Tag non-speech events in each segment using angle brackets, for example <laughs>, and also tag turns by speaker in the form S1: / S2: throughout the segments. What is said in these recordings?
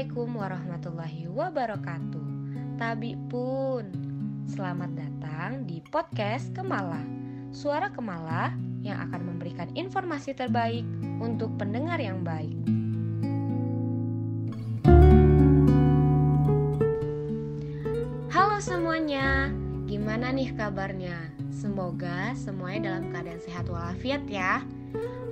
S1: Assalamualaikum warahmatullahi wabarakatuh. Tabi pun, selamat datang di podcast Kemala. Suara Kemala yang akan memberikan informasi terbaik untuk pendengar yang baik. Halo semuanya, gimana nih kabarnya? Semoga semuanya dalam keadaan sehat walafiat ya.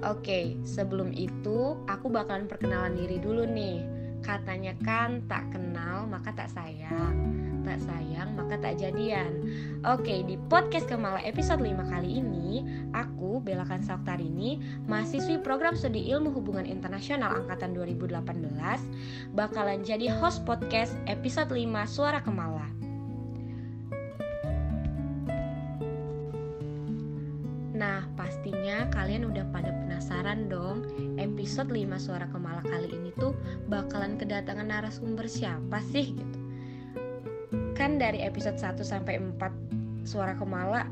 S1: Oke, sebelum itu aku bakalan perkenalan diri dulu nih. Katanya kan tak kenal maka tak sayang. Tak sayang maka tak jadian. Oke di podcast Kemala episode 5 kali ini Aku Belakan ini Mahasiswi program studi ilmu hubungan internasional angkatan 2018 Bakalan jadi host podcast episode 5 Suara Kemala. Nah, pastinya kalian udah pada penasaran dong episode 5 Suara Kemala kali ini tuh bakalan kedatangan narasumber siapa sih gitu. Kan dari episode 1 sampai 4 Suara Kemala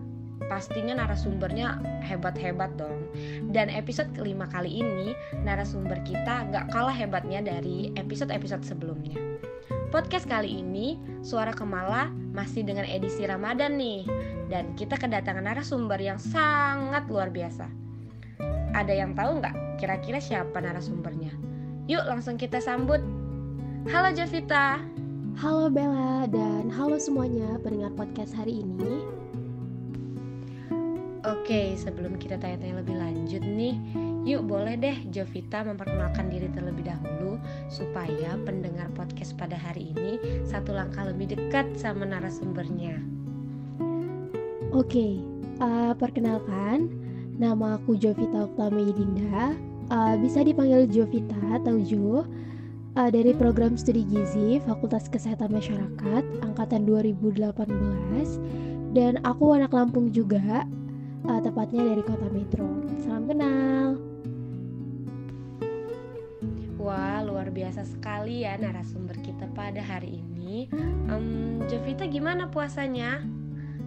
S1: pastinya narasumbernya hebat-hebat dong. Dan episode kelima kali ini narasumber kita gak kalah hebatnya dari episode-episode sebelumnya. Podcast kali ini Suara Kemala masih dengan edisi Ramadan nih dan kita kedatangan narasumber yang sangat luar biasa. Ada yang tahu nggak kira-kira siapa narasumbernya? Yuk langsung kita sambut. Halo Javita.
S2: Halo Bella dan halo semuanya pendengar podcast hari ini.
S1: Oke, sebelum kita tanya-tanya lebih lanjut nih, yuk boleh deh Jovita memperkenalkan diri terlebih dahulu supaya pendengar podcast pada hari ini satu langkah lebih dekat sama narasumbernya.
S2: Oke, uh, perkenalkan, nama aku Jovita Oktame Dinda. Uh, bisa dipanggil Jovita atau Jo. Uh, dari program studi Gizi Fakultas Kesehatan Masyarakat angkatan 2018 dan aku anak Lampung juga, uh, tepatnya dari Kota Metro. Salam kenal.
S1: Wah, luar biasa sekali ya narasumber kita pada hari ini. Um, Jovita gimana puasanya?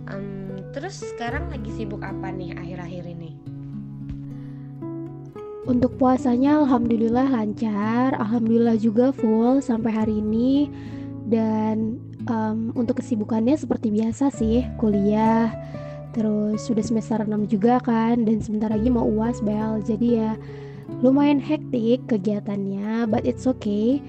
S1: Um, terus sekarang lagi sibuk apa nih akhir-akhir ini?
S2: Untuk puasanya alhamdulillah lancar, alhamdulillah juga full sampai hari ini dan um, untuk kesibukannya seperti biasa sih, kuliah. Terus sudah semester 6 juga kan dan sebentar lagi mau UAS bel. Jadi ya lumayan hektik kegiatannya, but it's okay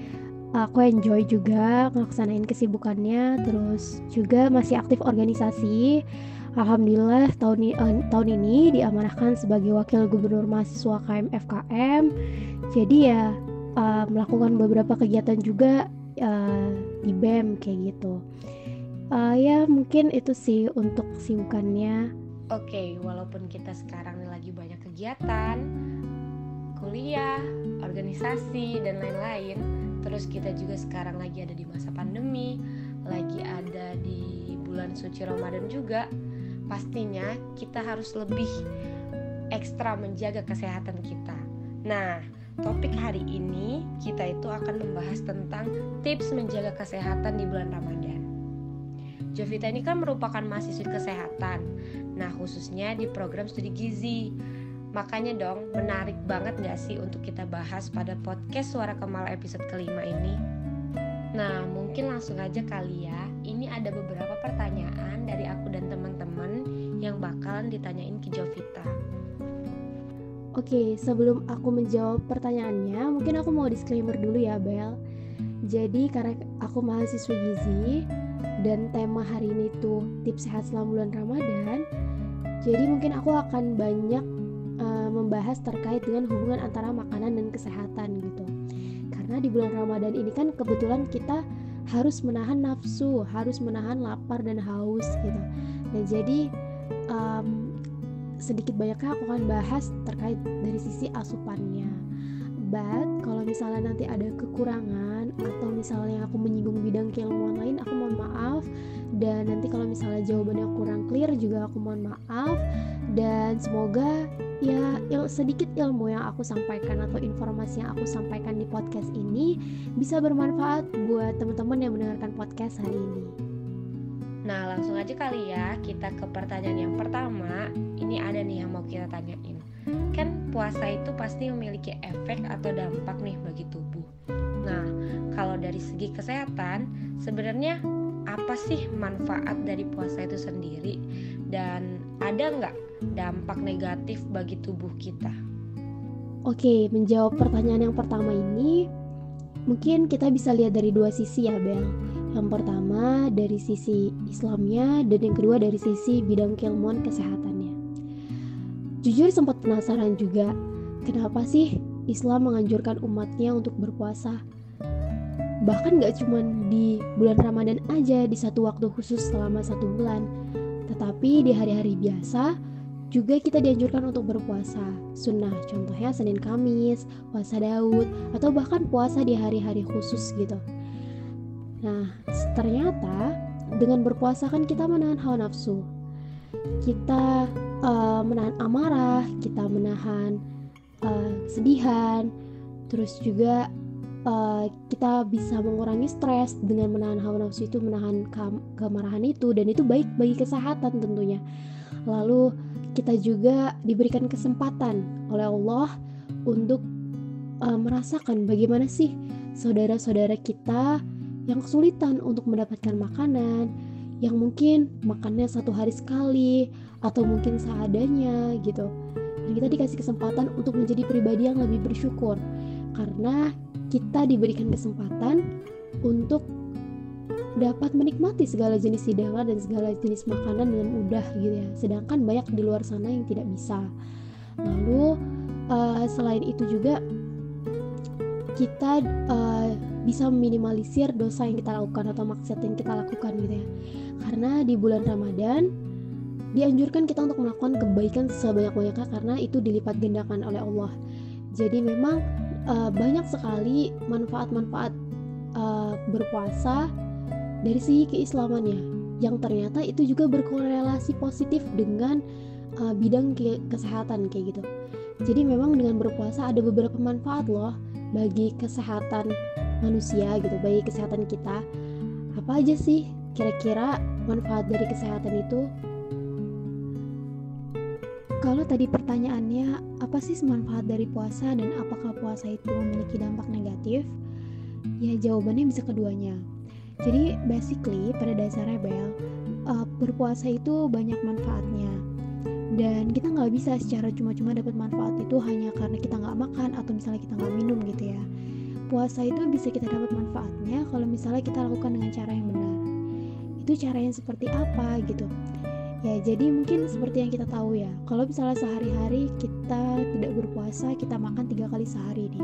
S2: aku enjoy juga ngelaksanain kesibukannya terus juga masih aktif organisasi Alhamdulillah tahun, uh, tahun ini diamanahkan sebagai wakil gubernur mahasiswa KM FKM jadi ya uh, melakukan beberapa kegiatan juga uh, di BEM kayak gitu. Uh, ya mungkin itu sih untuk kesibukannya
S1: oke okay, walaupun kita sekarang lagi banyak kegiatan kuliah organisasi dan lain-lain terus kita juga sekarang lagi ada di masa pandemi lagi ada di bulan suci Ramadan juga pastinya kita harus lebih ekstra menjaga kesehatan kita nah topik hari ini kita itu akan membahas tentang tips menjaga kesehatan di bulan Ramadan Jovita ini kan merupakan mahasiswi kesehatan nah khususnya di program studi gizi Makanya dong, menarik banget gak sih untuk kita bahas pada podcast Suara Kemal episode kelima ini? Nah, mungkin langsung aja kali ya. Ini ada beberapa pertanyaan dari aku dan teman-teman yang bakalan ditanyain ke Jovita.
S2: Oke, sebelum aku menjawab pertanyaannya, mungkin aku mau disclaimer dulu ya, Bel. Jadi, karena aku mahasiswa gizi dan tema hari ini tuh tips sehat selama bulan Ramadan, jadi mungkin aku akan banyak membahas terkait dengan hubungan antara makanan dan kesehatan gitu. Karena di bulan Ramadan ini kan kebetulan kita harus menahan nafsu, harus menahan lapar dan haus gitu. Dan jadi um, sedikit banyaknya aku akan bahas terkait dari sisi asupannya. But kalau misalnya nanti ada kekurangan atau misalnya aku menyinggung bidang keilmuan lain, aku mohon maaf. Dan nanti kalau misalnya jawabannya kurang clear juga aku mohon maaf. Dan semoga ya il sedikit ilmu yang aku sampaikan atau informasi yang aku sampaikan di podcast ini bisa bermanfaat buat teman-teman yang mendengarkan podcast hari ini.
S1: Nah, langsung aja kali ya kita ke pertanyaan yang pertama. Ini ada nih yang mau kita tanyain. Kan puasa itu pasti memiliki efek atau dampak nih bagi tubuh. Nah, kalau dari segi kesehatan sebenarnya apa sih manfaat dari puasa itu sendiri dan ada nggak dampak negatif bagi tubuh kita?
S2: Oke, menjawab pertanyaan yang pertama ini, mungkin kita bisa lihat dari dua sisi ya, Bel. Yang pertama dari sisi Islamnya dan yang kedua dari sisi bidang keilmuan kesehatannya. Jujur sempat penasaran juga, kenapa sih Islam menganjurkan umatnya untuk berpuasa? Bahkan gak cuma di bulan Ramadan aja di satu waktu khusus selama satu bulan, tetapi di hari-hari biasa juga kita dianjurkan untuk berpuasa. Sunnah, contohnya Senin Kamis, puasa Daud, atau bahkan puasa di hari-hari khusus gitu. Nah, ternyata dengan berpuasa kan kita menahan hawa nafsu. Kita uh, menahan amarah, kita menahan uh, kesedihan, terus juga uh, kita bisa mengurangi stres dengan menahan hawa nafsu itu menahan ke kemarahan itu dan itu baik bagi kesehatan tentunya lalu kita juga diberikan kesempatan oleh Allah untuk uh, merasakan bagaimana sih saudara-saudara kita yang kesulitan untuk mendapatkan makanan yang mungkin makannya satu hari sekali atau mungkin seadanya gitu. Dan kita dikasih kesempatan untuk menjadi pribadi yang lebih bersyukur. Karena kita diberikan kesempatan untuk dapat menikmati segala jenis hidangan dan segala jenis makanan dengan mudah gitu ya. Sedangkan banyak di luar sana yang tidak bisa. Lalu uh, selain itu juga kita uh, bisa meminimalisir dosa yang kita lakukan atau maksiat yang kita lakukan gitu ya. Karena di bulan Ramadan dianjurkan kita untuk melakukan kebaikan sebanyak-banyaknya karena itu dilipat gandakan oleh Allah. Jadi memang uh, banyak sekali manfaat-manfaat uh, berpuasa dari segi keislamannya. Yang ternyata itu juga berkorelasi positif dengan uh, bidang ke kesehatan kayak gitu. Jadi memang dengan berpuasa ada beberapa manfaat loh bagi kesehatan manusia gitu, bagi kesehatan kita. Apa aja sih kira-kira manfaat dari kesehatan itu? Kalau tadi pertanyaannya, apa sih manfaat dari puasa dan apakah puasa itu memiliki dampak negatif? Ya jawabannya bisa keduanya. Jadi basically pada dasarnya Bel, uh, berpuasa itu banyak manfaatnya. Dan kita nggak bisa secara cuma-cuma dapat manfaat itu hanya karena kita nggak makan atau misalnya kita nggak minum gitu ya. Puasa itu bisa kita dapat manfaatnya kalau misalnya kita lakukan dengan cara yang benar. Itu cara yang seperti apa gitu Ya, jadi mungkin seperti yang kita tahu ya, kalau misalnya sehari-hari kita tidak berpuasa, kita makan tiga kali sehari nih.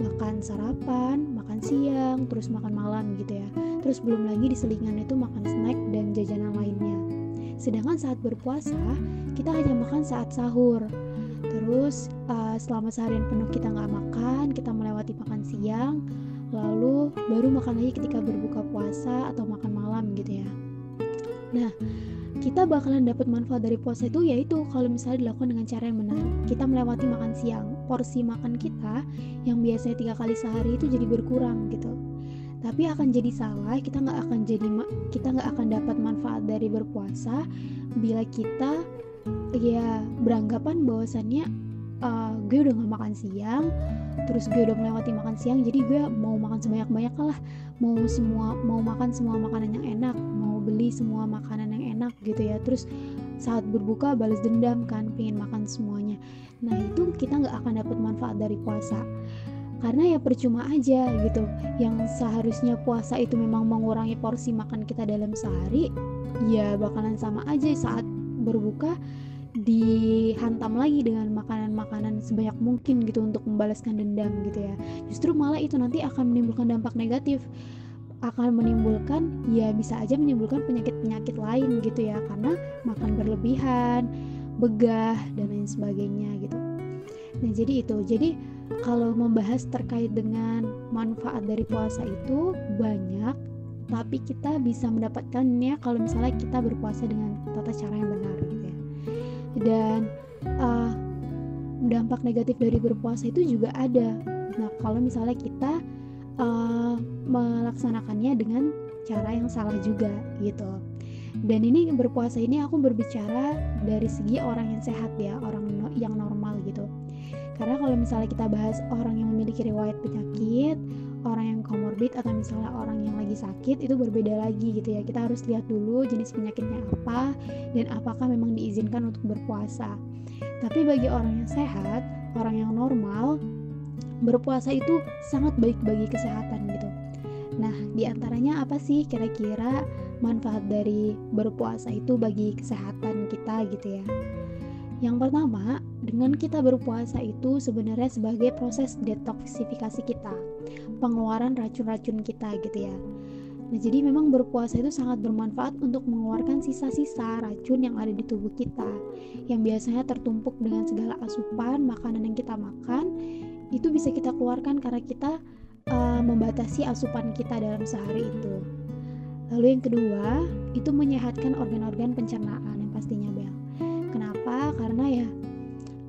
S2: Makan sarapan, makan siang, terus makan malam gitu ya. Terus belum lagi di selingan itu makan snack dan jajanan lainnya. Sedangkan saat berpuasa, kita hanya makan saat sahur. Terus uh, selama seharian penuh kita nggak makan, kita melewati makan siang, lalu baru makan lagi ketika berbuka puasa atau makan malam gitu ya. Nah, kita bakalan dapat manfaat dari puasa itu yaitu kalau misalnya dilakukan dengan cara yang benar. Kita melewati makan siang. Porsi makan kita yang biasanya tiga kali sehari itu jadi berkurang gitu. Tapi akan jadi salah kita nggak akan jadi kita nggak akan dapat manfaat dari berpuasa bila kita ya beranggapan bahwasannya uh, gue udah nggak makan siang terus gue udah melewati makan siang jadi gue mau makan sebanyak banyak lah. Mau semua mau makan semua makanan yang enak beli semua makanan yang enak gitu ya. Terus saat berbuka balas dendam kan pengen makan semuanya. Nah itu kita nggak akan dapat manfaat dari puasa. Karena ya percuma aja gitu. Yang seharusnya puasa itu memang mengurangi porsi makan kita dalam sehari ya bakalan sama aja saat berbuka dihantam lagi dengan makanan-makanan sebanyak mungkin gitu untuk membalaskan dendam gitu ya justru malah itu nanti akan menimbulkan dampak negatif akan menimbulkan ya bisa aja menimbulkan penyakit-penyakit lain gitu ya karena makan berlebihan, begah dan lain sebagainya gitu. Nah, jadi itu. Jadi kalau membahas terkait dengan manfaat dari puasa itu banyak, tapi kita bisa mendapatkannya kalau misalnya kita berpuasa dengan tata cara yang benar gitu. Dan uh, dampak negatif dari berpuasa itu juga ada. Nah, kalau misalnya kita uh, melaksanakannya dengan cara yang salah juga gitu. Dan ini berpuasa ini aku berbicara dari segi orang yang sehat ya, orang yang normal gitu. Karena kalau misalnya kita bahas orang yang memiliki riwayat penyakit, orang yang komorbid atau misalnya orang yang lagi sakit itu berbeda lagi gitu ya. Kita harus lihat dulu jenis penyakitnya apa dan apakah memang diizinkan untuk berpuasa. Tapi bagi orang yang sehat orang yang normal berpuasa itu sangat baik bagi kesehatan gitu. Nah di antaranya apa sih kira-kira manfaat dari berpuasa itu bagi kesehatan kita gitu ya? Yang pertama, dengan kita berpuasa itu sebenarnya sebagai proses detoksifikasi kita, pengeluaran racun-racun kita gitu ya. Nah, jadi memang berpuasa itu sangat bermanfaat untuk mengeluarkan sisa-sisa racun yang ada di tubuh kita, yang biasanya tertumpuk dengan segala asupan makanan yang kita makan, itu bisa kita keluarkan karena kita uh, membatasi asupan kita dalam sehari itu. Lalu yang kedua, itu menyehatkan organ-organ pencernaan yang pastinya Bel. Kenapa? Karena ya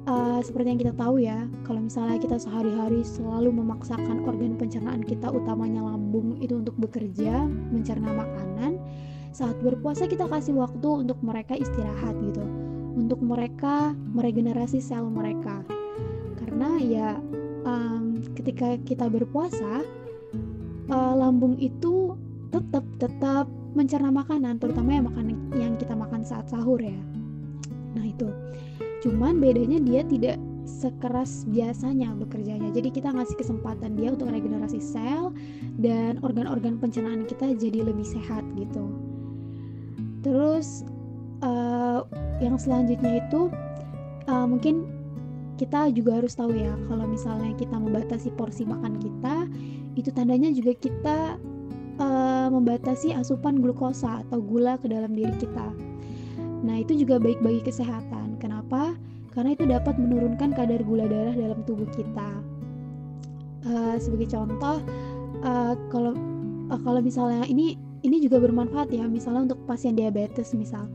S2: uh, seperti yang kita tahu ya, kalau misalnya kita sehari-hari selalu memaksakan organ pencernaan kita, utamanya lambung itu untuk bekerja, mencerna makanan, saat berpuasa kita kasih waktu untuk mereka istirahat gitu, untuk mereka meregenerasi sel mereka. Karena ya um, ketika kita berpuasa, uh, lambung itu tetap tetap mencerna makanan, terutama yang makanan yang kita makan saat sahur ya Nah itu. Cuman bedanya dia tidak sekeras biasanya bekerjanya. Jadi kita ngasih kesempatan dia untuk regenerasi sel dan organ-organ pencernaan kita jadi lebih sehat gitu. Terus uh, yang selanjutnya itu uh, mungkin kita juga harus tahu ya kalau misalnya kita membatasi porsi makan kita itu tandanya juga kita uh, membatasi asupan glukosa atau gula ke dalam diri kita. Nah, itu juga baik bagi kesehatan. Kenapa? Karena itu dapat menurunkan kadar gula darah dalam tubuh kita. Uh, sebagai contoh, uh, kalau uh, kalau misalnya ini ini juga bermanfaat ya, misalnya untuk pasien diabetes misal.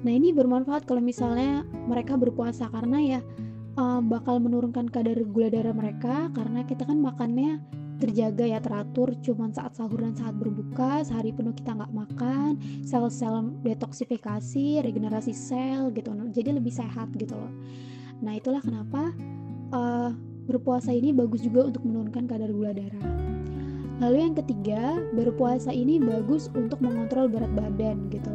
S2: Nah, ini bermanfaat kalau misalnya mereka berpuasa karena ya uh, bakal menurunkan kadar gula darah mereka karena kita kan makannya terjaga ya teratur. Cuman saat sahur dan saat berbuka sehari penuh kita nggak makan sel-sel detoksifikasi regenerasi sel gitu. Jadi lebih sehat gitu loh. Nah itulah kenapa uh, berpuasa ini bagus juga untuk menurunkan kadar gula darah. Lalu yang ketiga berpuasa ini bagus untuk mengontrol berat badan gitu.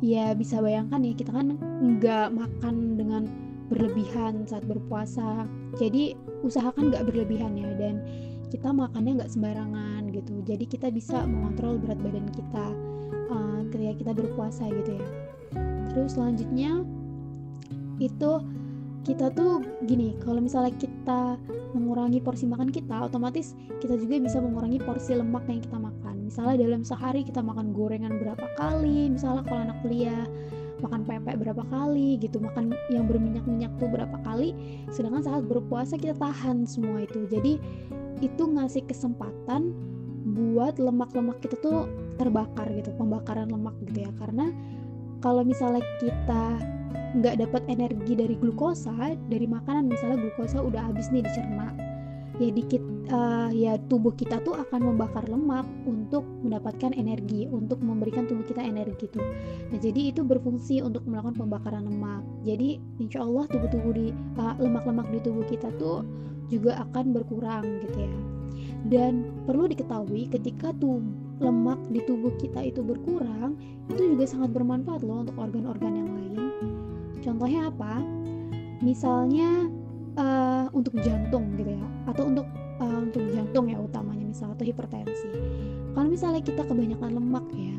S2: Ya bisa bayangkan ya kita kan nggak makan dengan berlebihan saat berpuasa. Jadi usahakan nggak berlebihan ya dan kita makannya nggak sembarangan gitu. Jadi kita bisa mengontrol berat badan kita uh, ketika kita berpuasa gitu ya. Terus selanjutnya itu kita tuh gini kalau misalnya kita mengurangi porsi makan kita otomatis kita juga bisa mengurangi porsi lemak yang kita makan. Misalnya dalam sehari kita makan gorengan berapa kali misalnya kalau anak kuliah makan pepek berapa kali gitu makan yang berminyak-minyak tuh berapa kali sedangkan saat berpuasa kita tahan semua itu. Jadi itu ngasih kesempatan buat lemak-lemak kita tuh terbakar gitu pembakaran lemak gitu ya. Karena kalau misalnya kita nggak dapat energi dari glukosa dari makanan misalnya glukosa udah habis nih dicerna ya dikit uh, ya tubuh kita tuh akan membakar lemak untuk mendapatkan energi untuk memberikan tubuh kita energi tuh. Nah jadi itu berfungsi untuk melakukan pembakaran lemak. Jadi insya Allah tubuh-tubuh di uh, lemak-lemak di tubuh kita tuh juga akan berkurang gitu ya. Dan perlu diketahui ketika tuh lemak di tubuh kita itu berkurang itu juga sangat bermanfaat loh untuk organ-organ yang lain. Contohnya apa? Misalnya uh, untuk jantung gitu ya atau untuk uh, untuk jantung ya utamanya misalnya atau hipertensi. Kalau misalnya kita kebanyakan lemak ya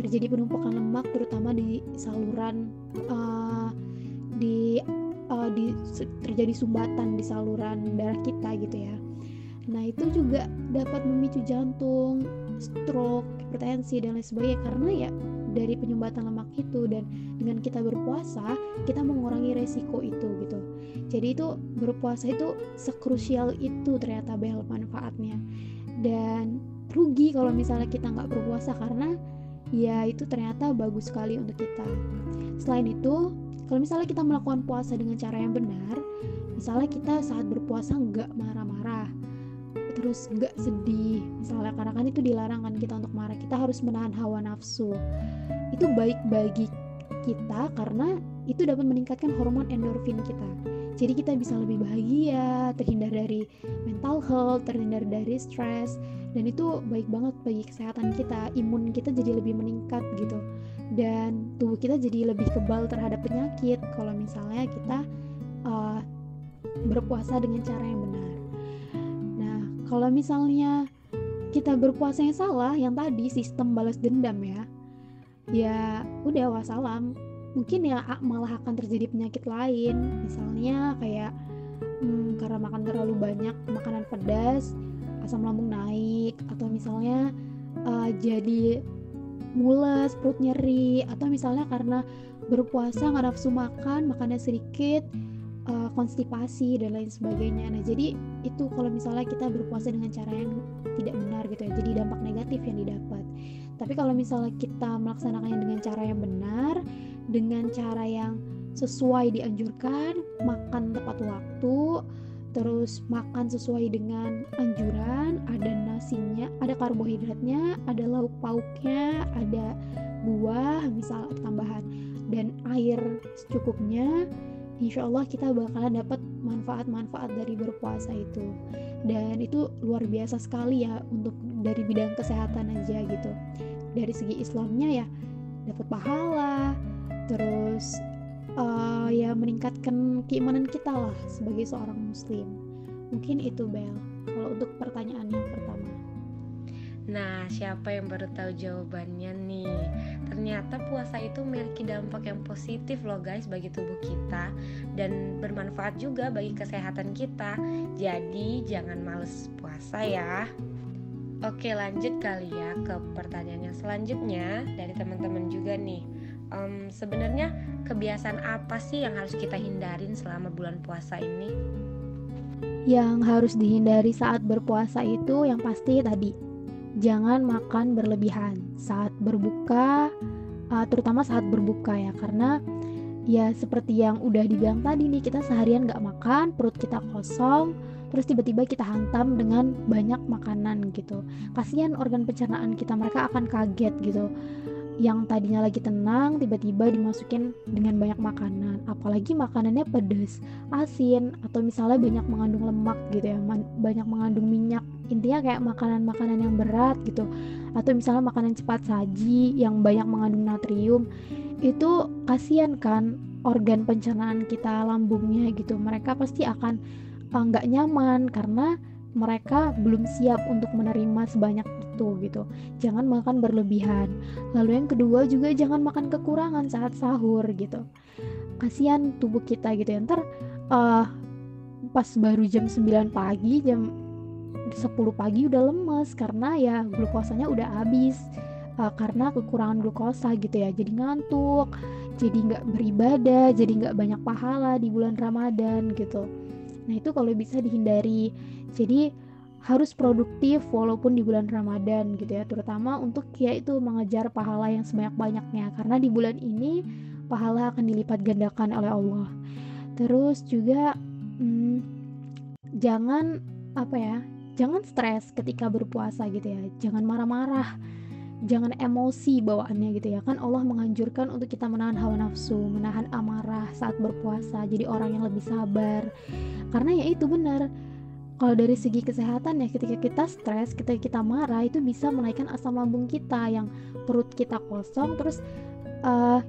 S2: terjadi penumpukan lemak terutama di saluran uh, di uh, di terjadi sumbatan di saluran darah kita gitu ya. Nah, itu juga dapat memicu jantung, stroke, hipertensi dan lain sebagainya. Karena ya dari penyumbatan lemak itu dan dengan kita berpuasa kita mengurangi resiko itu gitu. Jadi itu berpuasa itu sekrusial itu ternyata bel manfaatnya. Dan rugi kalau misalnya kita nggak berpuasa karena ya itu ternyata bagus sekali untuk kita. Selain itu kalau misalnya kita melakukan puasa dengan cara yang benar misalnya kita saat berpuasa nggak marah-marah terus nggak sedih misalnya karena kan itu dilarang kan kita untuk marah kita harus menahan hawa nafsu. Itu baik bagi kita karena itu dapat meningkatkan hormon endorfin kita. Jadi kita bisa lebih bahagia terhindar dari mental health terhindar dari stres dan itu baik banget bagi kesehatan kita. Imun kita jadi lebih meningkat gitu. Dan tubuh kita jadi lebih kebal terhadap penyakit kalau misalnya kita uh, berpuasa dengan cara yang benar. Nah kalau misalnya kita berpuasa yang salah yang tadi sistem balas dendam ya ya udah wassalam. Mungkin ya malah akan terjadi penyakit lain. Misalnya kayak hmm, karena makan terlalu banyak makanan pedas asam lambung naik. Atau misalnya uh, jadi mules perut nyeri. Atau misalnya karena berpuasa nggak nafsu makan makannya sedikit uh, konstipasi dan lain sebagainya. Nah jadi itu kalau misalnya kita berpuasa dengan cara yang tidak benar gitu ya jadi dampak negatif yang didapat tapi kalau misalnya kita melaksanakannya dengan cara yang benar dengan cara yang sesuai dianjurkan, makan tepat waktu, terus makan sesuai dengan anjuran, ada nasinya, ada karbohidratnya, ada lauk pauknya, ada buah, misal tambahan, dan air secukupnya. Insya Allah kita bakalan dapat manfaat-manfaat dari berpuasa itu dan itu luar biasa sekali ya untuk dari bidang kesehatan aja gitu dari segi Islamnya ya dapat pahala terus uh, ya meningkatkan keimanan kita lah sebagai seorang muslim mungkin itu Bel kalau untuk pertanyaan yang pertama
S1: Nah, siapa yang baru tahu jawabannya nih? Ternyata puasa itu memiliki dampak yang positif loh guys bagi tubuh kita dan bermanfaat juga bagi kesehatan kita. Jadi, jangan males puasa ya. Oke, lanjut kali ya ke pertanyaan yang selanjutnya dari teman-teman juga nih um, sebenarnya kebiasaan apa sih yang harus kita hindarin selama bulan puasa ini?
S2: Yang harus dihindari saat berpuasa itu yang pasti tadi jangan makan berlebihan saat berbuka, uh, terutama saat berbuka ya karena ya seperti yang udah dibilang tadi nih kita seharian nggak makan perut kita kosong terus tiba-tiba kita hantam dengan banyak makanan gitu. Kasihan organ pencernaan kita mereka akan kaget gitu. Yang tadinya lagi tenang tiba-tiba dimasukin dengan banyak makanan. Apalagi makanannya pedas asin atau misalnya banyak mengandung lemak gitu ya banyak mengandung minyak. Intinya kayak makanan-makanan yang berat gitu. Atau misalnya makanan cepat saji yang banyak mengandung natrium itu kasihan kan organ pencernaan kita lambungnya gitu. Mereka pasti akan nggak nyaman karena mereka belum siap untuk menerima sebanyak itu gitu. Jangan makan berlebihan. Lalu yang kedua juga jangan makan kekurangan saat sahur gitu. Kasihan tubuh kita gitu ya. Ntar uh, pas baru jam 9 pagi, jam 10 pagi udah lemes karena ya glukosanya udah habis uh, karena kekurangan glukosa gitu ya. Jadi ngantuk, jadi nggak beribadah, jadi nggak banyak pahala di bulan Ramadan gitu. Nah itu kalau bisa dihindari. Jadi harus produktif walaupun di bulan Ramadan gitu ya. Terutama untuk ya itu mengejar pahala yang sebanyak-banyaknya. Karena di bulan ini pahala akan dilipat gandakan oleh Allah. Terus juga hmm, jangan apa ya jangan stres ketika berpuasa gitu ya. Jangan marah-marah jangan emosi bawaannya gitu ya. Kan Allah menganjurkan untuk kita menahan hawa nafsu menahan amarah saat berpuasa jadi orang yang lebih sabar. Karena ya itu benar. Kalau dari segi kesehatan ya ketika kita stres, ketika kita marah itu bisa menaikkan asam lambung kita yang perut kita kosong terus uh,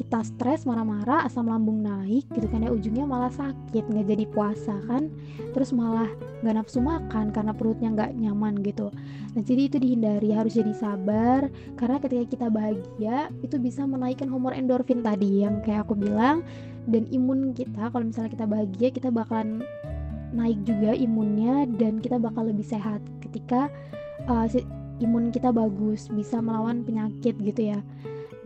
S2: kita stres marah-marah asam lambung naik gitu kan ya ujungnya malah sakit nggak jadi puasa kan. Terus malah nggak nafsu makan karena perutnya nggak nyaman gitu. Nah jadi itu dihindari harus jadi sabar. Karena ketika kita bahagia itu bisa menaikkan hormon endorfin tadi yang kayak aku bilang. Dan imun kita kalau misalnya kita bahagia kita bakalan naik juga imunnya dan kita bakal lebih sehat ketika uh, imun kita bagus bisa melawan penyakit gitu ya.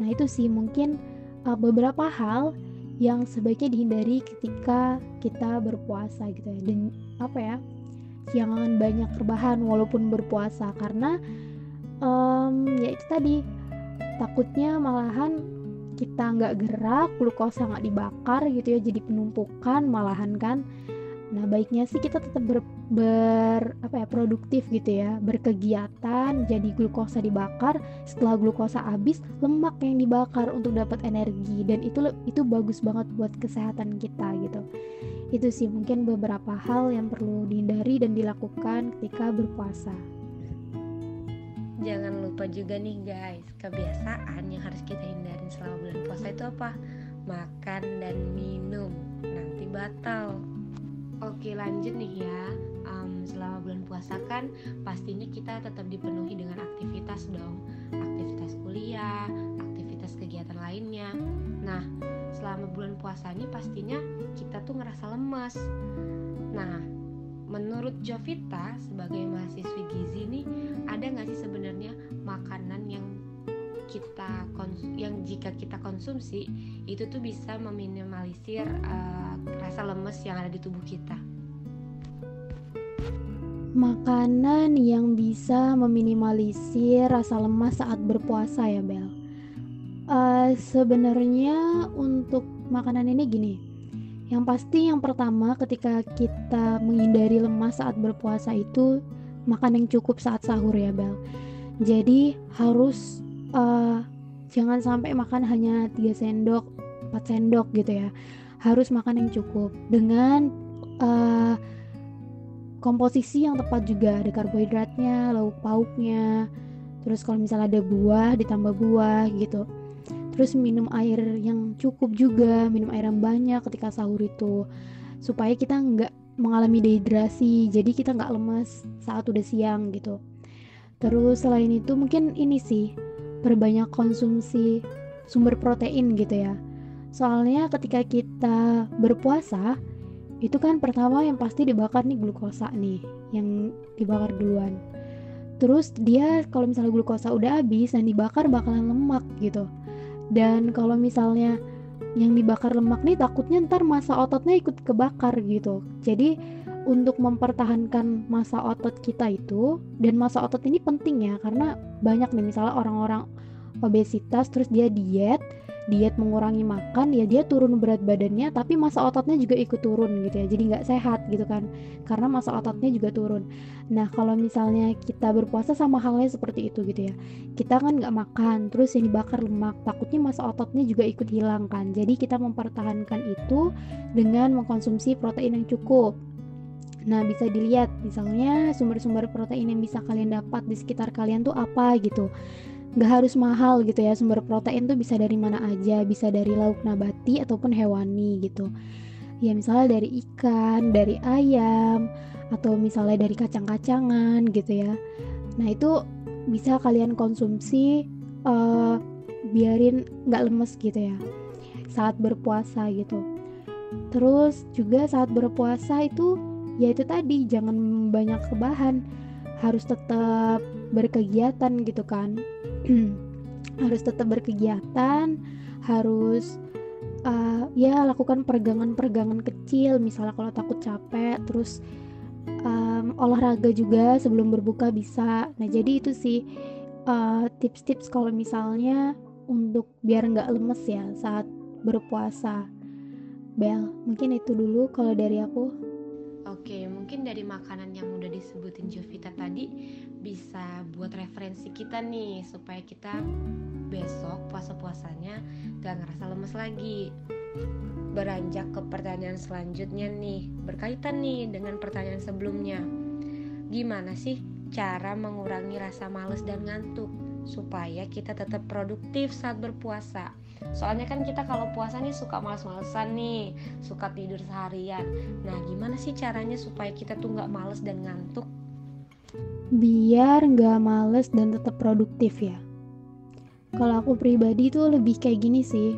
S2: Nah itu sih mungkin uh, beberapa hal yang sebaiknya dihindari ketika kita berpuasa gitu ya. Dan apa ya jangan banyak rebahan walaupun berpuasa karena um, ya itu tadi takutnya malahan kita nggak gerak glukosa nggak dibakar gitu ya jadi penumpukan malahan kan Nah, baiknya sih kita tetap ber, ber apa ya, produktif gitu ya, berkegiatan, jadi glukosa dibakar, setelah glukosa habis, lemak yang dibakar untuk dapat energi. Dan itu itu bagus banget buat kesehatan kita gitu. itu sih mungkin beberapa hal yang perlu dihindari dan dilakukan ketika berpuasa.
S1: Jangan lupa juga nih guys kebiasaan yang harus kita hindarin selama bulan puasa itu apa? Makan dan minum. Nanti batal oke lanjut nih ya. Um, selama bulan puasa kan pastinya kita tetap dipenuhi dengan aktivitas dong. Aktivitas kuliah aktivitas kegiatan lainnya. Nah selama bulan puasa ini pastinya kita tuh ngerasa lemas nah menurut Jovita sebagai mahasiswi gizi nih ada nggak sih sebenarnya makanan yang kita yang jika kita konsumsi itu tuh bisa meminimalisir uh, rasa lemes yang ada di tubuh kita.
S2: Makanan yang bisa meminimalisir rasa lemas saat berpuasa ya Bel. Uh, Sebenarnya untuk makanan ini gini, yang pasti yang pertama ketika kita menghindari lemas saat berpuasa itu makan yang cukup saat sahur ya Bel. Jadi harus uh, jangan sampai makan hanya 3 sendok, 4 sendok gitu ya. Harus makan yang cukup dengan uh, komposisi yang tepat juga. Ada karbohidratnya lauk pauknya. Terus kalau misalnya ada buah ditambah buah gitu. Terus minum air yang cukup juga minum air yang banyak ketika sahur itu. Supaya kita nggak mengalami dehidrasi jadi kita nggak lemas saat udah siang gitu. Terus selain itu mungkin ini sih perbanyak konsumsi sumber protein gitu ya. Soalnya ketika kita berpuasa itu kan pertama yang pasti dibakar nih glukosa nih yang dibakar duluan. Terus dia kalau misalnya glukosa udah habis yang dibakar bakalan lemak gitu. Dan kalau misalnya yang dibakar lemak nih takutnya ntar masa ototnya ikut kebakar gitu. Jadi untuk mempertahankan masa otot kita itu dan masa otot ini penting ya karena banyak nih misalnya orang-orang obesitas terus dia diet diet mengurangi makan ya dia turun berat badannya tapi masa ototnya juga ikut turun gitu ya jadi nggak sehat gitu kan karena masa ototnya juga turun. Nah kalau misalnya kita berpuasa sama halnya seperti itu gitu ya kita kan nggak makan terus ini bakar lemak takutnya masa ototnya juga ikut hilang kan jadi kita mempertahankan itu dengan mengkonsumsi protein yang cukup Nah, bisa dilihat misalnya sumber-sumber protein yang bisa kalian dapat di sekitar kalian tuh apa gitu. Nggak harus mahal gitu ya sumber protein tuh bisa dari mana aja bisa dari lauk nabati ataupun hewani gitu. Ya misalnya dari ikan dari ayam atau misalnya dari kacang-kacangan gitu ya. Nah itu bisa kalian konsumsi uh, biarin nggak lemes gitu ya saat berpuasa gitu. Terus juga saat berpuasa itu ya itu tadi jangan banyak kebahan harus tetap berkegiatan gitu kan. <clears throat> Harus tetap berkegiatan harus uh, ya lakukan peregangan-peregangan kecil. Misalnya kalau takut capek terus um, olahraga juga sebelum berbuka bisa. Nah jadi itu sih uh, tips-tips kalau misalnya untuk biar nggak lemes ya saat berpuasa. Bel mungkin itu dulu kalau dari aku
S1: Oke, mungkin dari makanan yang udah disebutin Jovita tadi bisa buat referensi kita nih supaya kita besok puasa-puasanya gak ngerasa lemes lagi. Beranjak ke pertanyaan selanjutnya nih, berkaitan nih dengan pertanyaan sebelumnya. Gimana sih cara mengurangi rasa males dan ngantuk supaya kita tetap produktif saat berpuasa? Soalnya kan kita kalau puasa nih suka males-malesan nih suka tidur seharian. Nah gimana sih caranya supaya kita tuh nggak males dan ngantuk?
S2: Biar nggak males dan tetap produktif ya. Kalau aku pribadi tuh lebih kayak gini sih.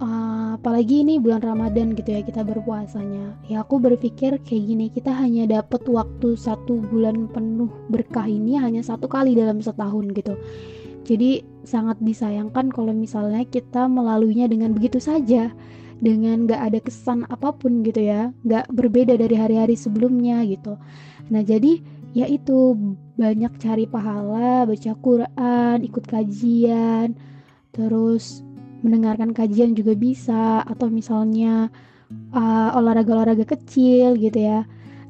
S2: Uh, apalagi ini bulan Ramadan gitu ya kita berpuasanya. Ya aku berpikir kayak gini kita hanya dapat waktu satu bulan penuh berkah ini hanya satu kali dalam setahun gitu jadi sangat disayangkan kalau misalnya kita melaluinya dengan begitu saja, dengan gak ada kesan apa pun gitu ya, gak berbeda dari hari-hari sebelumnya gitu. Nah jadi ya itu banyak cari pahala, baca Quran, ikut kajian, terus mendengarkan kajian juga bisa, atau misalnya uh, olahraga-olahraga kecil gitu ya.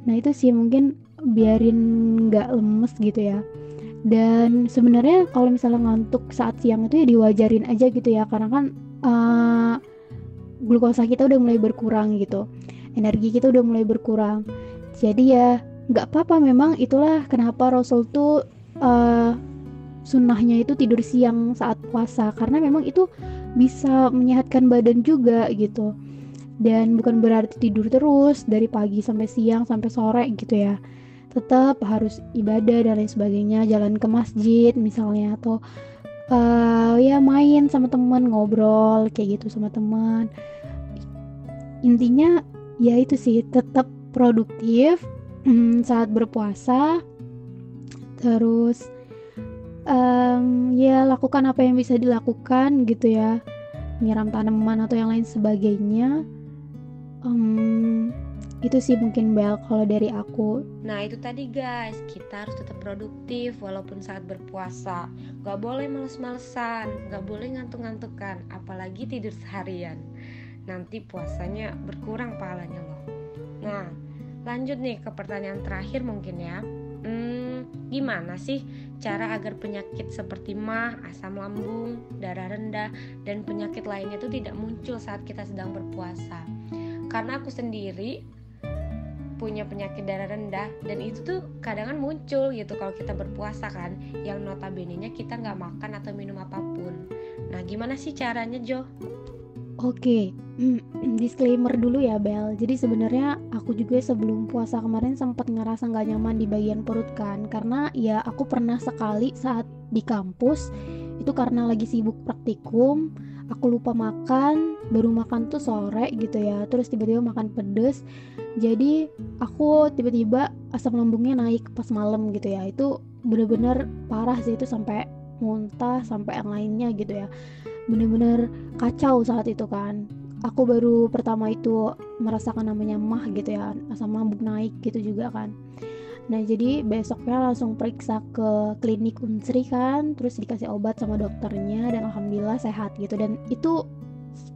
S2: Nah itu sih mungkin biarin gak lemes gitu ya dan sebenarnya kalau misalnya ngantuk saat siang itu ya diwajarin aja gitu ya karena kan uh, glukosa kita udah mulai berkurang gitu. Energi kita udah mulai berkurang. Jadi ya nggak apa-apa memang itulah kenapa Rasul tuh uh, sunnahnya itu tidur siang saat puasa. Karena memang itu bisa menyehatkan badan juga gitu. Dan bukan berarti tidur terus dari pagi sampai siang sampai sore gitu ya tetap harus ibadah dan lain sebagainya jalan ke masjid misalnya atau uh, ya main sama teman ngobrol kayak gitu sama teman. Intinya ya itu sih tetap produktif <clears throat> saat berpuasa terus um, ya lakukan apa yang bisa dilakukan gitu ya. Nyiram tanaman atau yang lain sebagainya. Um, itu sih mungkin Bel kalau dari aku.
S1: Nah itu tadi guys. Kita harus tetap produktif walaupun saat berpuasa. Gak boleh males-malesan gak boleh ngantuk-ngantukan apalagi tidur seharian. Nanti puasanya berkurang pahalanya loh. Nah Lanjut nih ke pertanyaan terakhir mungkin ya. Hmm, gimana sih cara agar penyakit seperti mah, asam lambung, darah rendah, dan penyakit lainnya itu tidak muncul saat kita sedang berpuasa? Karena aku sendiri punya penyakit darah rendah dan itu tuh kadang muncul gitu kalau kita berpuasa kan yang notabene nya kita nggak makan atau minum apa pun nah gimana sih caranya Jo?
S2: Oke, <clears throat> disclaimer dulu ya Bel. Jadi sebenarnya aku juga sebelum puasa kemarin sempat ngerasa nggak nyaman di bagian perut kan, karena ya aku pernah sekali saat di kampus itu karena lagi sibuk praktikum, aku lupa makan, baru makan tuh sore gitu ya, terus tiba-tiba makan pedes, jadi aku tiba-tiba asam lambungnya naik pas malam gitu ya, itu bener-bener parah sih itu sampai muntah sampai yang lainnya gitu ya. Bener-bener kacau saat itu kan. Aku baru pertama itu merasakan namanya mah gitu ya asam lambung naik gitu juga kan nah jadi besoknya langsung periksa ke klinik unsri kan terus dikasih obat sama dokternya dan alhamdulillah sehat gitu. Dan itu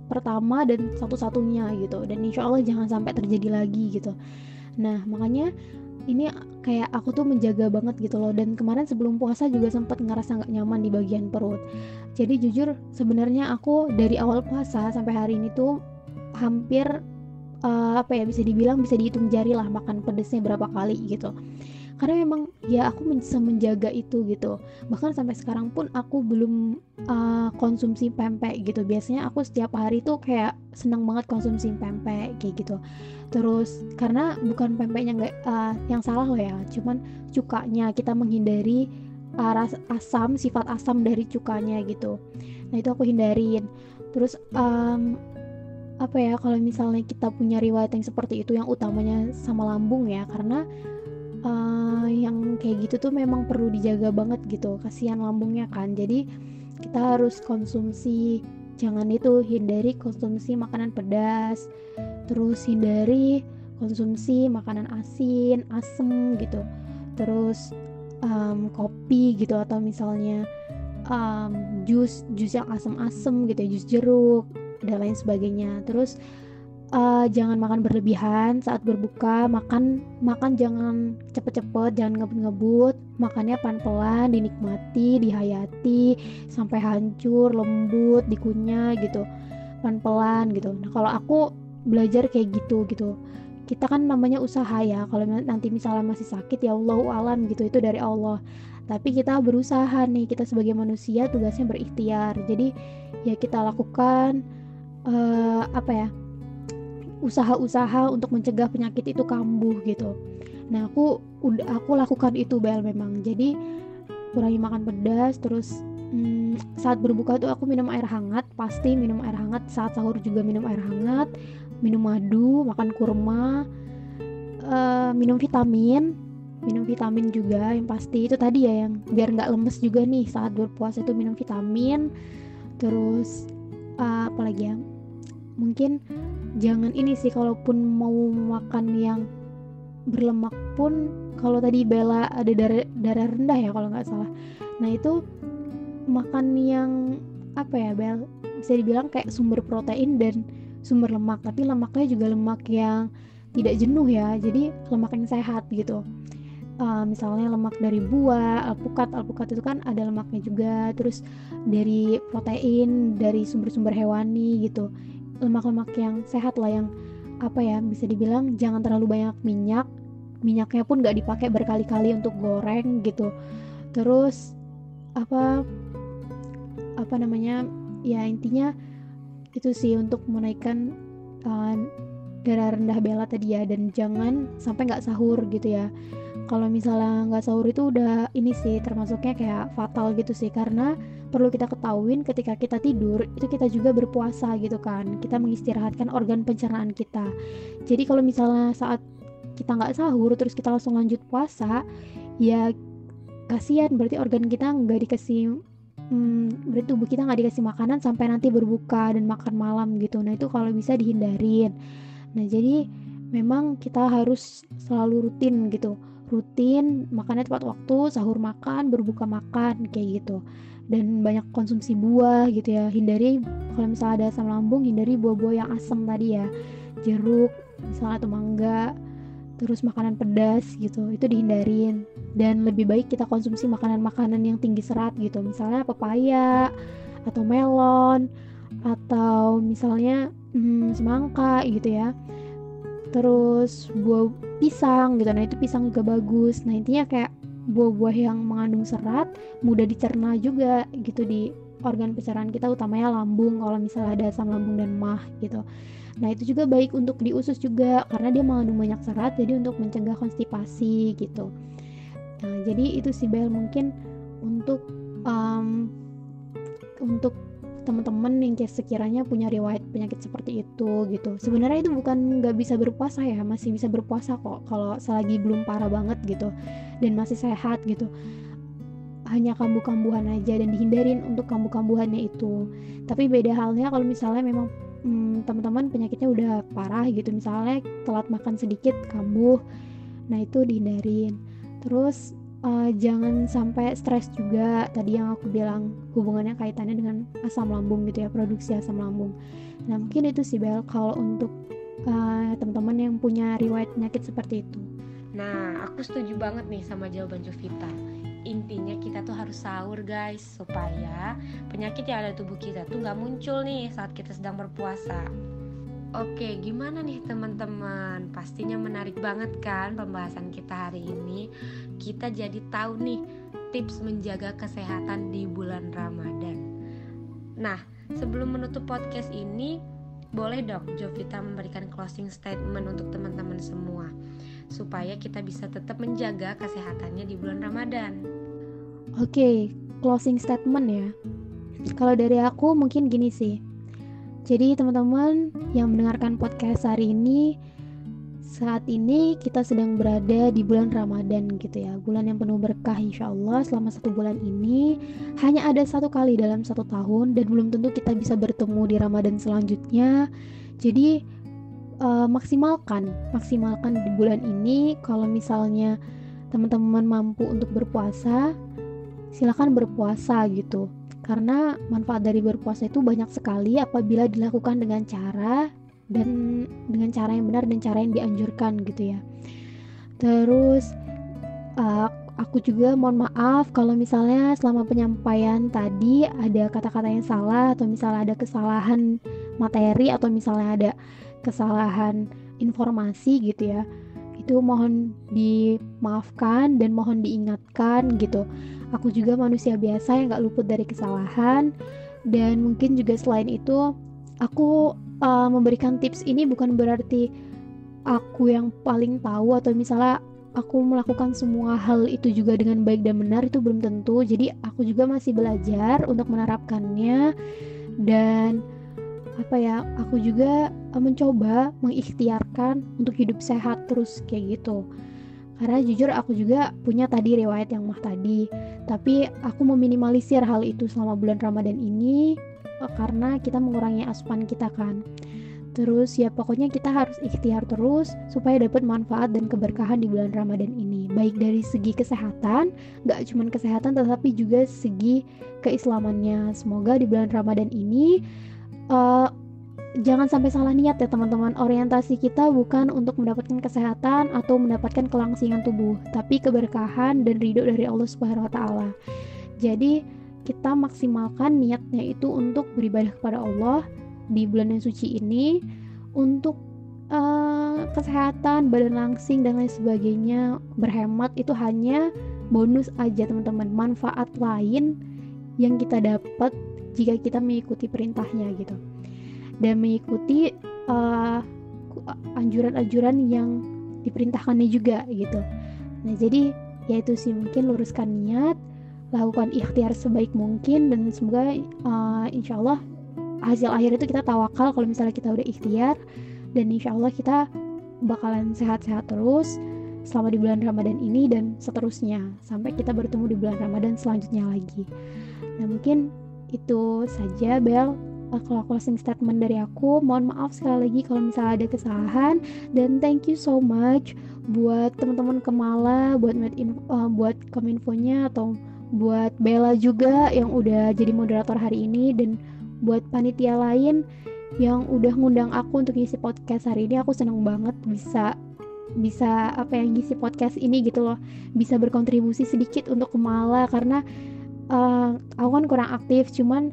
S2: pertama dan satu-satunya gitu. Dan insya Allah jangan sampai terjadi lagi gitu. Nah makanya ini kayak aku tuh menjaga banget gitu loh. Dan kemarin sebelum puasa juga sempat ngerasa nggak nyaman di bagian perut. Jadi jujur sebenarnya aku dari awal puasa sampai hari ini tuh hampir uh, apa ya bisa dibilang bisa dihitung jari lah makan pedesnya berapa kali gitu. Karena memang ya aku bisa menjaga itu gitu. Bahkan sampai sekarang pun aku belum uh, konsumsi pempek gitu. Biasanya aku setiap hari tuh kayak senang banget konsumsi pempek kayak gitu. Terus karena bukan pempeknya nggak uh, yang salah loh ya. Cuman cukanya kita menghindari uh, asam sifat asam dari cukanya gitu. Nah itu aku hindarin. Terus um, apa ya kalau misalnya kita punya riwayat yang seperti itu yang utamanya sama lambung ya karena uh, yang kayak gitu tuh memang perlu dijaga banget gitu kasihan lambungnya kan. Jadi kita harus konsumsi jangan itu hindari konsumsi makanan pedas terus hindari konsumsi makanan asin asem gitu. Terus um, kopi gitu atau misalnya um, jus jus yang asem-asem gitu ya jus jeruk dan lain sebagainya. Terus uh, jangan makan berlebihan saat berbuka makan makan jangan cepet-cepet jangan ngebut-ngebut makannya pelan-pelan dinikmati dihayati sampai hancur lembut dikunyah gitu pelan-pelan gitu. Nah kalau aku belajar kayak gitu gitu. Kita kan namanya usaha ya kalau nanti misalnya masih sakit ya Allah alam gitu itu dari Allah. Tapi kita berusaha nih kita sebagai manusia tugasnya berikhtiar. Jadi ya kita lakukan uh, apa ya usaha-usaha untuk mencegah penyakit itu kambuh gitu. Nah aku udah aku lakukan itu bel memang. Jadi kurangi makan pedas terus hmm, saat berbuka tuh aku minum air hangat pasti minum air hangat saat sahur juga minum air hangat minum madu makan kurma uh, minum vitamin minum vitamin juga yang pasti. Itu tadi ya yang biar nggak lemes juga nih saat berpuasa itu minum vitamin terus uh, apa lagi ya mungkin jangan ini sih kalaupun mau makan yang berlemak pun kalau tadi Bella ada darah darah rendah ya kalau nggak salah. Nah itu makan yang apa ya Bel bisa dibilang kayak sumber protein dan sumber lemak tapi lemaknya juga lemak yang tidak jenuh ya jadi lemak yang sehat gitu. Uh, misalnya lemak dari buah, alpukat, alpukat itu kan ada lemaknya juga, terus dari protein dari sumber-sumber hewani gitu lemak-lemak yang sehat lah yang apa ya bisa dibilang jangan terlalu banyak minyak. Minyaknya pun nggak dipakai berkali-kali untuk goreng gitu. Terus apa apa namanya ya intinya itu sih untuk menaikkan uh, darah rendah bela tadi ya dan jangan sampai nggak sahur gitu ya. Kalau misalnya nggak sahur itu udah ini sih termasuknya kayak fatal gitu sih karena perlu kita ketahuin ketika kita tidur itu kita juga berpuasa gitu kan. Kita mengistirahatkan organ pencernaan kita. Jadi kalau misalnya saat kita nggak sahur terus kita langsung lanjut puasa ya kasihan berarti organ kita nggak dikasih hmm, berarti tubuh kita nggak dikasih makanan sampai nanti berbuka dan makan malam gitu. Nah itu kalau bisa dihindarin. Nah jadi memang kita harus selalu rutin gitu. Rutin makannya tepat waktu sahur makan berbuka makan kayak gitu dan banyak konsumsi buah gitu ya. Hindari kalau misalnya ada asam lambung hindari buah-buah yang asam tadi ya. Jeruk misalnya atau mangga terus makanan pedas gitu itu dihindarin. Dan lebih baik kita konsumsi makanan-makanan yang tinggi serat gitu. Misalnya pepaya atau melon atau misalnya hmm, semangka gitu ya. Terus buah pisang gitu. Nah itu pisang juga bagus. Nah intinya kayak buah-buah yang mengandung serat mudah dicerna juga gitu di organ pencernaan kita utamanya lambung kalau misalnya ada asam lambung dan mah gitu. Nah itu juga baik untuk di usus juga karena dia mengandung banyak serat jadi untuk mencegah konstipasi gitu. Nah jadi itu sih Bel mungkin untuk um, untuk teman-teman yang sekiranya punya riwayat penyakit seperti itu gitu. Sebenarnya itu bukan nggak bisa berpuasa ya masih bisa berpuasa kok kalau selagi belum parah banget gitu dan masih sehat gitu. Hanya kambuh-kambuhan aja dan dihindarin untuk kambuh-kambuhannya itu. Tapi beda halnya kalau misalnya memang hmm, teman-teman penyakitnya udah parah gitu misalnya telat makan sedikit kambuh nah itu dihindarin. Terus uh, jangan sampai stres juga. Tadi yang aku bilang hubungannya kaitannya dengan asam lambung gitu ya produksi asam lambung. Nah mungkin itu sih Bel kalau untuk uh, teman-teman yang punya riwayat penyakit seperti itu.
S1: Nah aku setuju banget nih sama jawaban Jovita. Intinya kita tuh harus sahur guys supaya penyakit yang ada di tubuh kita tuh nggak muncul nih saat kita sedang berpuasa. Oke, gimana nih teman-teman? Pastinya menarik banget kan pembahasan kita hari ini. Kita jadi tahu nih tips menjaga kesehatan di bulan Ramadan. Nah, sebelum menutup podcast ini, boleh dong Jovita memberikan closing statement untuk teman-teman semua supaya kita bisa tetap menjaga kesehatannya di bulan Ramadan.
S2: Oke, closing statement ya. Kalau dari aku mungkin gini sih jadi teman-teman yang mendengarkan podcast hari ini saat ini kita sedang berada di bulan Ramadan gitu ya Bulan yang penuh berkah insya Allah selama satu bulan ini. Hanya ada satu kali dalam satu tahun Dan belum tentu kita bisa bertemu di Ramadan selanjutnya. Jadi uh, maksimalkan Maksimalkan di bulan ini. Kalau misalnya teman-teman mampu untuk berpuasa Silahkan berpuasa gitu. Karena manfaat dari berpuasa itu banyak sekali apabila dilakukan dengan cara dan dengan cara yang benar dan cara yang dianjurkan gitu ya. Terus uh, aku juga mohon maaf kalau misalnya selama penyampaian tadi ada kata-kata yang salah atau misalnya ada kesalahan materi atau misalnya ada kesalahan informasi gitu ya. Itu mohon dimaafkan dan mohon diingatkan gitu. Aku juga manusia biasa yang gak luput dari kesalahan. Dan mungkin juga selain itu aku uh, memberikan tips ini bukan berarti aku yang paling tahu atau misalnya aku melakukan semua hal itu juga dengan baik dan benar itu belum tentu. Jadi aku juga masih belajar untuk menerapkannya dan apa ya aku juga uh, mencoba mengikhtiarkan untuk hidup sehat terus kayak gitu. Karena jujur aku juga punya tadi riwayat yang mah tadi tapi aku meminimalisir hal itu selama bulan Ramadan ini. eh, karena kita mengurangi asupan kita kan. Terus ya pokoknya kita harus ikhtiar terus supaya dapat manfaat dan keberkahan di bulan Ramadan ini. Baik dari segi kesehatan gak cuma kesehatan tetapi juga segi keislamannya. Semoga di bulan Ramadan ini uh, jangan sampai salah niat ya teman-teman. Orientasi kita bukan untuk mendapatkan kesehatan atau mendapatkan kelangsingan tubuh tapi keberkahan dan ridho dari Allah Subhanahu Wa Taala. Jadi kita maksimalkan niatnya itu untuk beribadah kepada Allah di bulan yang suci ini untuk uh, kesehatan badan langsing dan lain sebagainya berhemat itu hanya bonus aja teman-teman. Manfaat lain yang kita dapat jika kita mengikuti perintahnya gitu. Dan mengikuti uh, anjuran-anjuran yang diperintahkannya juga gitu. Nah jadi ya itu sih mungkin luruskan niat lakukan ikhtiar sebaik mungkin dan semoga uh, insya Allah hasil akhir itu kita tawakal kalau misalnya kita udah ikhtiar dan insya Allah kita bakalan sehat-sehat terus selama di bulan Ramadan ini dan seterusnya sampai kita bertemu di bulan Ramadan selanjutnya lagi. Nah mungkin itu saja Bel uh, kalau closing statement dari aku mohon maaf sekali lagi kalau misalnya ada kesalahan dan thank you so much buat teman-teman Kemala buat uh, buat kominfonya atau buat Bella juga yang udah jadi moderator hari ini dan buat panitia lain yang udah ngundang aku untuk ngisi podcast hari ini aku seneng banget bisa bisa apa yang ngisi podcast ini gitu loh bisa berkontribusi sedikit untuk Kemala karena uh, aku kan kurang aktif cuman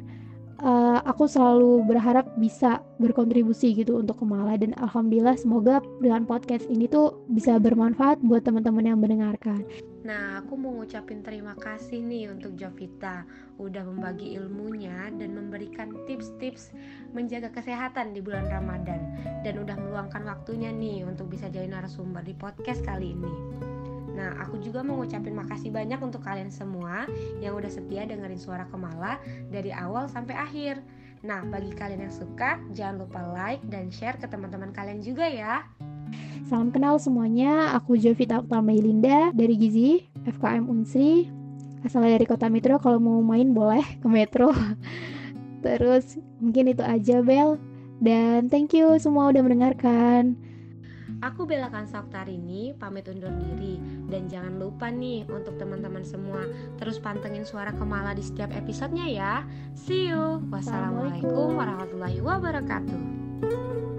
S2: uh, aku selalu berharap bisa berkontribusi gitu untuk Kemala dan alhamdulillah semoga dengan podcast ini tuh bisa bermanfaat buat teman-teman yang mendengarkan.
S1: Nah, aku mau ngucapin terima kasih nih untuk Jovita udah membagi ilmunya dan memberikan tips-tips menjaga kesehatan di bulan Ramadan dan udah meluangkan waktunya nih untuk bisa jadi narasumber di podcast kali ini. Nah, aku juga mau ngucapin makasih banyak untuk kalian semua yang udah setia dengerin suara Kemala dari awal sampai akhir. Nah, bagi kalian yang suka, jangan lupa like dan share ke teman-teman kalian juga ya.
S2: Salam kenal semuanya, aku Jovita Utama Linda dari Gizi, FKM Unsri. Asalnya dari Kota Metro, kalau mau main boleh ke Metro. <laughs> Terus mungkin itu aja Bel. Dan thank you semua udah mendengarkan.
S1: Aku Bella ini pamit undur diri dan jangan lupa nih untuk teman-teman semua terus pantengin suara Kemala di setiap episodenya ya. See you. Wassalamualaikum warahmatullahi wabarakatuh.